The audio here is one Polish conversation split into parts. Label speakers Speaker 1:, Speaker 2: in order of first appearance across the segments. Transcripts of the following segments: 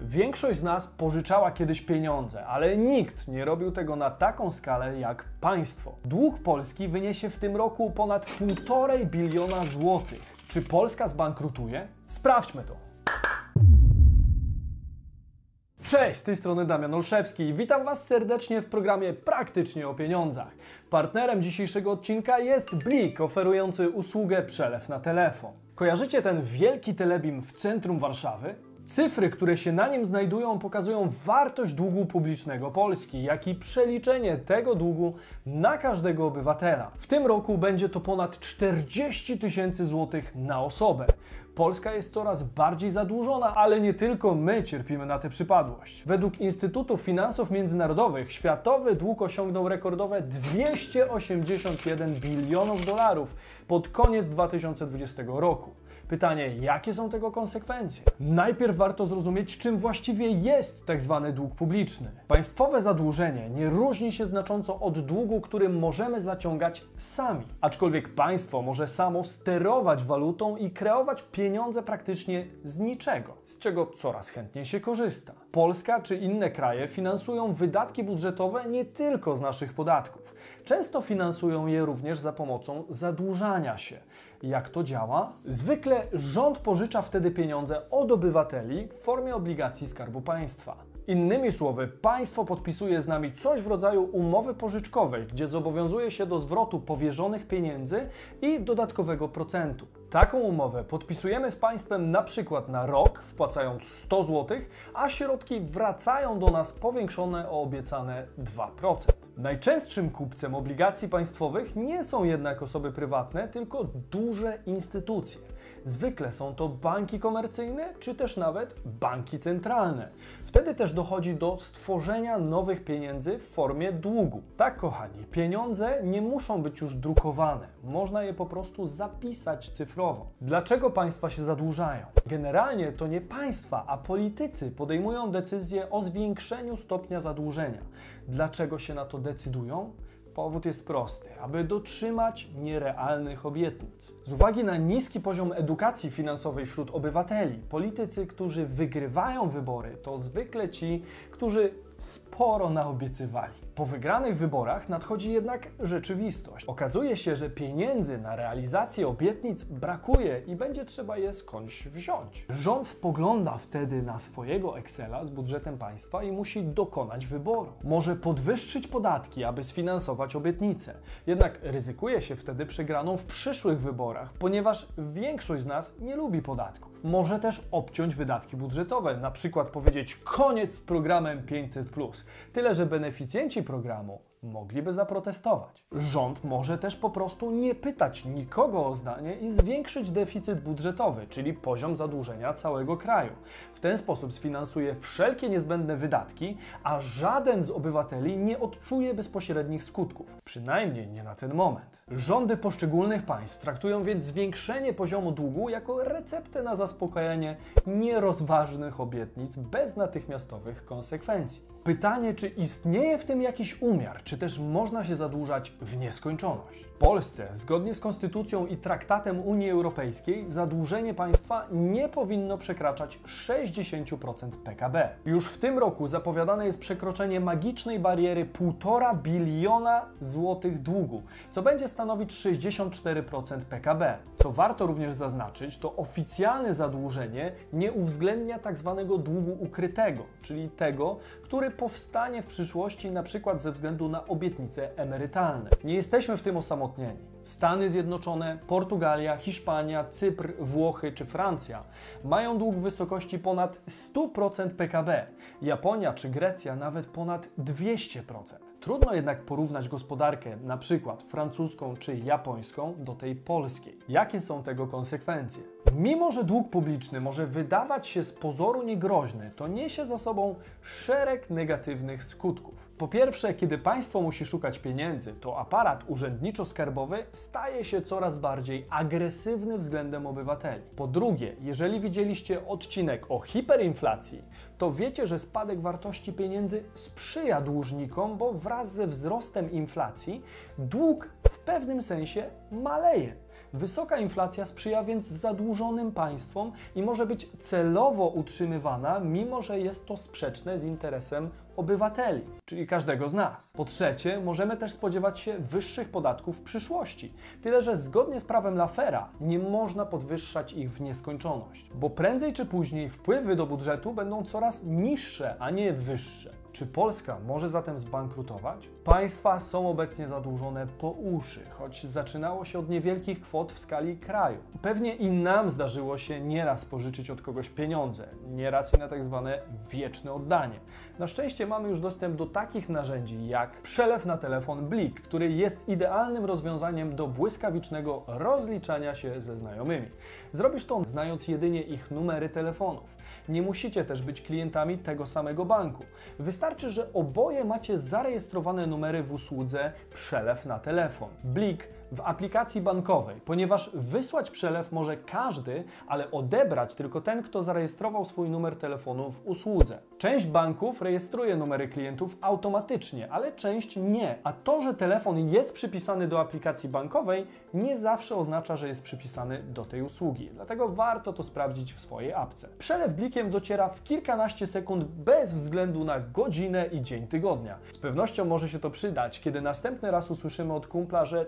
Speaker 1: Większość z nas pożyczała kiedyś pieniądze, ale nikt nie robił tego na taką skalę jak państwo. Dług Polski wyniesie w tym roku ponad 1,5 biliona złotych. Czy Polska zbankrutuje? Sprawdźmy to. Cześć, z tej strony Damian Olszewski i witam Was serdecznie w programie Praktycznie o Pieniądzach. Partnerem dzisiejszego odcinka jest Blik, oferujący usługę przelew na telefon. Kojarzycie ten wielki telebim w centrum Warszawy? Cyfry, które się na nim znajdują, pokazują wartość długu publicznego Polski, jak i przeliczenie tego długu na każdego obywatela. W tym roku będzie to ponad 40 tysięcy złotych na osobę. Polska jest coraz bardziej zadłużona, ale nie tylko my cierpimy na tę przypadłość. Według Instytutu Finansów Międzynarodowych światowy dług osiągnął rekordowe 281 bilionów dolarów pod koniec 2020 roku. Pytanie, jakie są tego konsekwencje? Najpierw warto zrozumieć, czym właściwie jest tak zwany dług publiczny. Państwowe zadłużenie nie różni się znacząco od długu, który możemy zaciągać sami. Aczkolwiek państwo może samo sterować walutą i kreować pieniądze praktycznie z niczego, z czego coraz chętniej się korzysta. Polska czy inne kraje finansują wydatki budżetowe nie tylko z naszych podatków. Często finansują je również za pomocą zadłużania się. Jak to działa? Zwykle rząd pożycza wtedy pieniądze od obywateli w formie obligacji Skarbu Państwa. Innymi słowy, państwo podpisuje z nami coś w rodzaju umowy pożyczkowej, gdzie zobowiązuje się do zwrotu powierzonych pieniędzy i dodatkowego procentu. Taką umowę podpisujemy z państwem na przykład na rok, wpłacając 100 zł, a środki wracają do nas powiększone o obiecane 2%. Najczęstszym kupcem obligacji państwowych nie są jednak osoby prywatne, tylko duże instytucje. Zwykle są to banki komercyjne, czy też nawet banki centralne. Wtedy też dochodzi do stworzenia nowych pieniędzy w formie długu. Tak, kochani, pieniądze nie muszą być już drukowane. Można je po prostu zapisać cyfrowo. Dlaczego państwa się zadłużają? Generalnie to nie państwa, a politycy podejmują decyzje o zwiększeniu stopnia zadłużenia. Dlaczego się na to decydują? Powód jest prosty, aby dotrzymać nierealnych obietnic. Z uwagi na niski poziom edukacji finansowej wśród obywateli, politycy, którzy wygrywają wybory, to zwykle ci, którzy sporo naobiecywali. Po wygranych wyborach nadchodzi jednak rzeczywistość. Okazuje się, że pieniędzy na realizację obietnic brakuje i będzie trzeba je skądś wziąć. Rząd spogląda wtedy na swojego Excela z budżetem państwa i musi dokonać wyboru. Może podwyższyć podatki, aby sfinansować obietnice. Jednak ryzykuje się wtedy przegraną w przyszłych wyborach, ponieważ większość z nas nie lubi podatków. Może też obciąć wydatki budżetowe, na przykład powiedzieć koniec z programem 500. Tyle, że beneficjenci programu mogliby zaprotestować. Rząd może też po prostu nie pytać nikogo o zdanie i zwiększyć deficyt budżetowy, czyli poziom zadłużenia całego kraju. W ten sposób sfinansuje wszelkie niezbędne wydatki, a żaden z obywateli nie odczuje bezpośrednich skutków, przynajmniej nie na ten moment. Rządy poszczególnych państw traktują więc zwiększenie poziomu długu jako receptę na zaspokojenie nierozważnych obietnic bez natychmiastowych konsekwencji. Pytanie, czy istnieje w tym jakiś umiar, czy też można się zadłużać w nieskończoność? W Polsce, zgodnie z Konstytucją i Traktatem Unii Europejskiej, zadłużenie państwa nie powinno przekraczać 60% PKB. Już w tym roku zapowiadane jest przekroczenie magicznej bariery 1,5 biliona złotych długu, co będzie stanowić 64% PKB. Co warto również zaznaczyć, to oficjalne zadłużenie nie uwzględnia tzw. Tak długu ukrytego, czyli tego, który powstanie w przyszłości na przykład ze względu na obietnice emerytalne. Nie jesteśmy w tym osamotnieni. Stany Zjednoczone, Portugalia, Hiszpania, Cypr, Włochy czy Francja mają dług w wysokości ponad 100% PKB. Japonia czy Grecja nawet ponad 200%. Trudno jednak porównać gospodarkę, na przykład francuską czy japońską, do tej polskiej. Jakie są tego konsekwencje? Mimo, że dług publiczny może wydawać się z pozoru niegroźny, to niesie za sobą szereg negatywnych skutków. Po pierwsze, kiedy państwo musi szukać pieniędzy, to aparat urzędniczo-skarbowy staje się coraz bardziej agresywny względem obywateli. Po drugie, jeżeli widzieliście odcinek o hiperinflacji, to wiecie, że spadek wartości pieniędzy sprzyja dłużnikom, bo wraz ze wzrostem inflacji dług w pewnym sensie maleje. Wysoka inflacja sprzyja więc zadłużonym państwom i może być celowo utrzymywana, mimo że jest to sprzeczne z interesem obywateli, czyli każdego z nas. Po trzecie, możemy też spodziewać się wyższych podatków w przyszłości. Tyle, że zgodnie z prawem Lafera nie można podwyższać ich w nieskończoność, bo prędzej czy później wpływy do budżetu będą coraz niższe, a nie wyższe. Czy Polska może zatem zbankrutować? Państwa są obecnie zadłużone po uszy, choć zaczynało się od niewielkich kwot w skali kraju. Pewnie i nam zdarzyło się nieraz pożyczyć od kogoś pieniądze, nieraz i na tak zwane wieczne oddanie. Na szczęście mamy już dostęp do takich narzędzi jak przelew na telefon Blik, który jest idealnym rozwiązaniem do błyskawicznego rozliczania się ze znajomymi. Zrobisz to znając jedynie ich numery telefonów. Nie musicie też być klientami tego samego banku. Wystarczy, że oboje macie zarejestrowane numery w usłudze przelew na telefon. Blik w aplikacji bankowej, ponieważ wysłać przelew może każdy, ale odebrać tylko ten, kto zarejestrował swój numer telefonu w usłudze. Część banków rejestruje numery klientów automatycznie, ale część nie. A to, że telefon jest przypisany do aplikacji bankowej, nie zawsze oznacza, że jest przypisany do tej usługi. Dlatego warto to sprawdzić w swojej apce. Przelew blikiem dociera w kilkanaście sekund bez względu na godzinę i dzień tygodnia. Z pewnością może się to przydać, kiedy następny raz usłyszymy od kumpla, że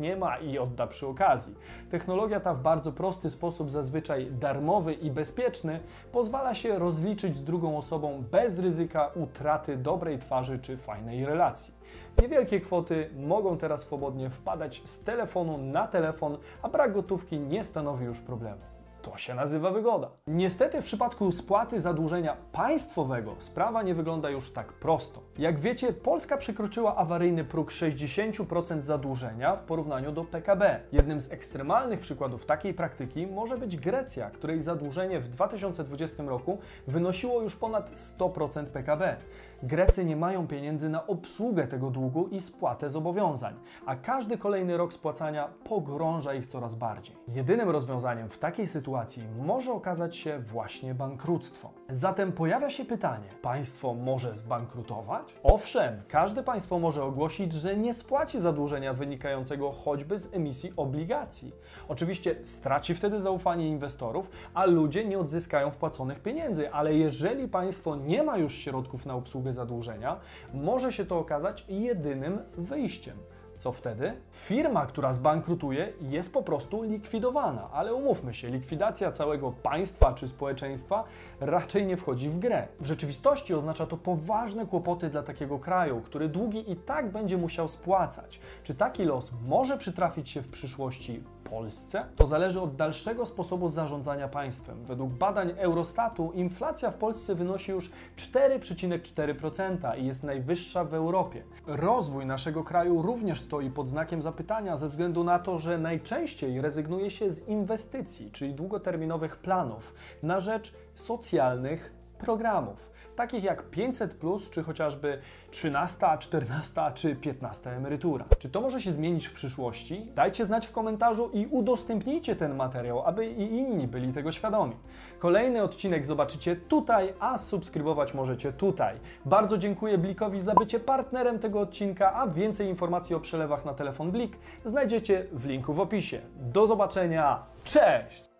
Speaker 1: nie ma i odda przy okazji. Technologia ta w bardzo prosty sposób, zazwyczaj darmowy i bezpieczny, pozwala się rozliczyć z drugą osobą bez ryzyka utraty dobrej twarzy czy fajnej relacji. Niewielkie kwoty mogą teraz swobodnie wpadać z telefonu na telefon, a brak gotówki nie stanowi już problemu. To się nazywa wygoda. Niestety w przypadku spłaty zadłużenia państwowego sprawa nie wygląda już tak prosto. Jak wiecie, Polska przekroczyła awaryjny próg 60% zadłużenia w porównaniu do PKB. Jednym z ekstremalnych przykładów takiej praktyki może być Grecja, której zadłużenie w 2020 roku wynosiło już ponad 100% PKB. Grecy nie mają pieniędzy na obsługę tego długu i spłatę zobowiązań, a każdy kolejny rok spłacania pogrąża ich coraz bardziej. Jedynym rozwiązaniem w takiej sytuacji może okazać się właśnie bankructwo. Zatem pojawia się pytanie: państwo może zbankrutować? Owszem, każde państwo może ogłosić, że nie spłaci zadłużenia wynikającego choćby z emisji obligacji. Oczywiście straci wtedy zaufanie inwestorów, a ludzie nie odzyskają wpłaconych pieniędzy, ale jeżeli państwo nie ma już środków na obsługę zadłużenia, może się to okazać jedynym wyjściem. Co wtedy? Firma, która zbankrutuje, jest po prostu likwidowana, ale umówmy się, likwidacja całego państwa czy społeczeństwa raczej nie wchodzi w grę. W rzeczywistości oznacza to poważne kłopoty dla takiego kraju, który długi i tak będzie musiał spłacać. Czy taki los może przytrafić się w przyszłości Polsce? To zależy od dalszego sposobu zarządzania państwem. Według badań Eurostatu inflacja w Polsce wynosi już 4,4% i jest najwyższa w Europie. Rozwój naszego kraju również stoi pod znakiem zapytania ze względu na to, że najczęściej rezygnuje się z inwestycji, czyli długoterminowych planów, na rzecz socjalnych programów, takich jak 500, czy chociażby 13, 14 czy 15 emerytura. Czy to może się zmienić w przyszłości? Dajcie znać w komentarzu i udostępnijcie ten materiał, aby i inni byli tego świadomi. Kolejny odcinek zobaczycie tutaj, a subskrybować możecie tutaj. Bardzo dziękuję Blikowi za bycie partnerem tego odcinka, a więcej informacji o przelewach na telefon Blik znajdziecie w linku w opisie. Do zobaczenia, cześć!